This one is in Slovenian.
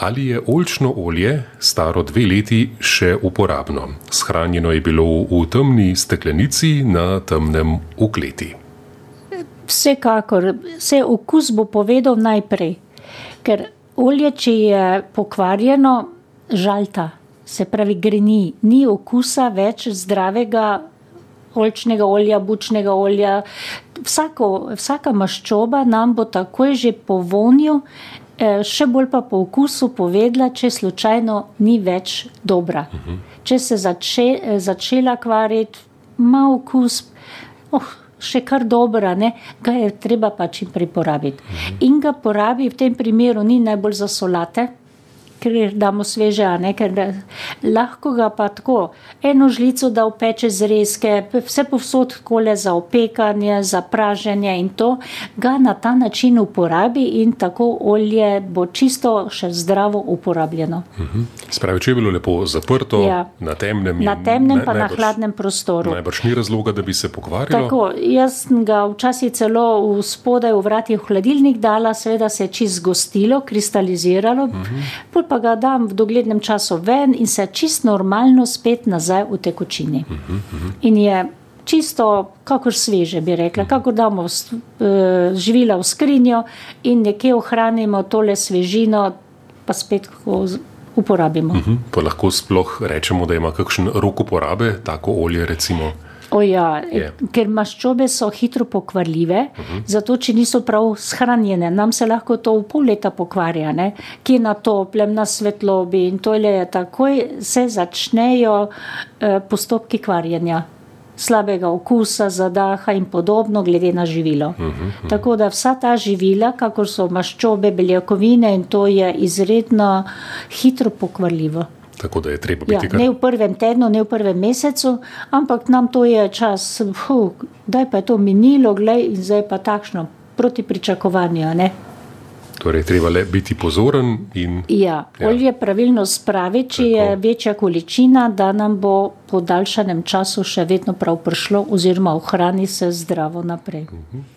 Ali je oljčno olje, staro dve leti, še uporabno? Shranjeno je bilo v temni steklenici na temnem ukleti. Vsekakor, vse okus bo povedal najprej. Ker olje, če je pokvarjeno, žalta. Se pravi, greni, ni okusa več zdravega oljčnega olja, bučnega olja. Vsako, vsaka maščoba nam bo takoj že po vonju, še bolj pa po okusu povedala, če slučajno ni več dobra. Če se začela kvariti, ima okus, še kar dobro, a ne, ga je treba pa čim prej porabiti. In ga porabi, v tem primeru ni najbolj za solate, ker damo sveže, ne, ker lahko ga pa tako, eno žlico da v peče zrezke, vsepovsod takole za opekanje, za praženje in to, ga na ta način uporabi in tako olje bo čisto še zdravo uporabljeno. Se pravi, če je bilo lepo zaprto, Ja. na temnem Na temnem pa na najbrž- hladnem prostoru. Najbrž ni razloga, da bi se pokvarilo. Tako, jaz ga včasih celo v spodaj v vratih v hladilnik dala, seveda se je čisto zgostilo, kristaliziralo, pol pa ga dam v doglednem času ven in se čisto normalno spet nazaj utekočini. In je čisto kakor sveže, bi rekla, kakor damo eh, živila v skrinjo in nekje ohranimo tole svežino, pa spet ko uporabimo. Mhm. Pa lahko sploh rečemo, da ima kakšen rok uporabe, tako olje recimo. Ja, Je. ker maščobe so hitro pokvarljive, uh -huh. zato če niso prav shranjene, nam se lahko to v pol leta pokvarja, ne? ki na toplem, na svetlobi in to je takoj se začnejo eh, postopki kvarjenja. Slabega okusa, zadaha in podobno, glede na živilo. Uh -huh. Tako da vsa ta živila, kakor so maščobe, beljakovine, in to je izredno hitro pokvarljivo. Tako da je treba Ja, biti kar. ne v prvem tednu, ne v prvem mesecu, ampak nam to je čas, fu, kdaj pa je to minilo, glej, in zdaj pa takšno, proti pričakovanju. a Ne? Torej, treba le biti pozoren in Ja, Ja. olje pravilno spraviti, če Tako. je večja količina, da nam bo po daljšanem času še vedno prav prišlo, oziroma ohrani se zdravo naprej.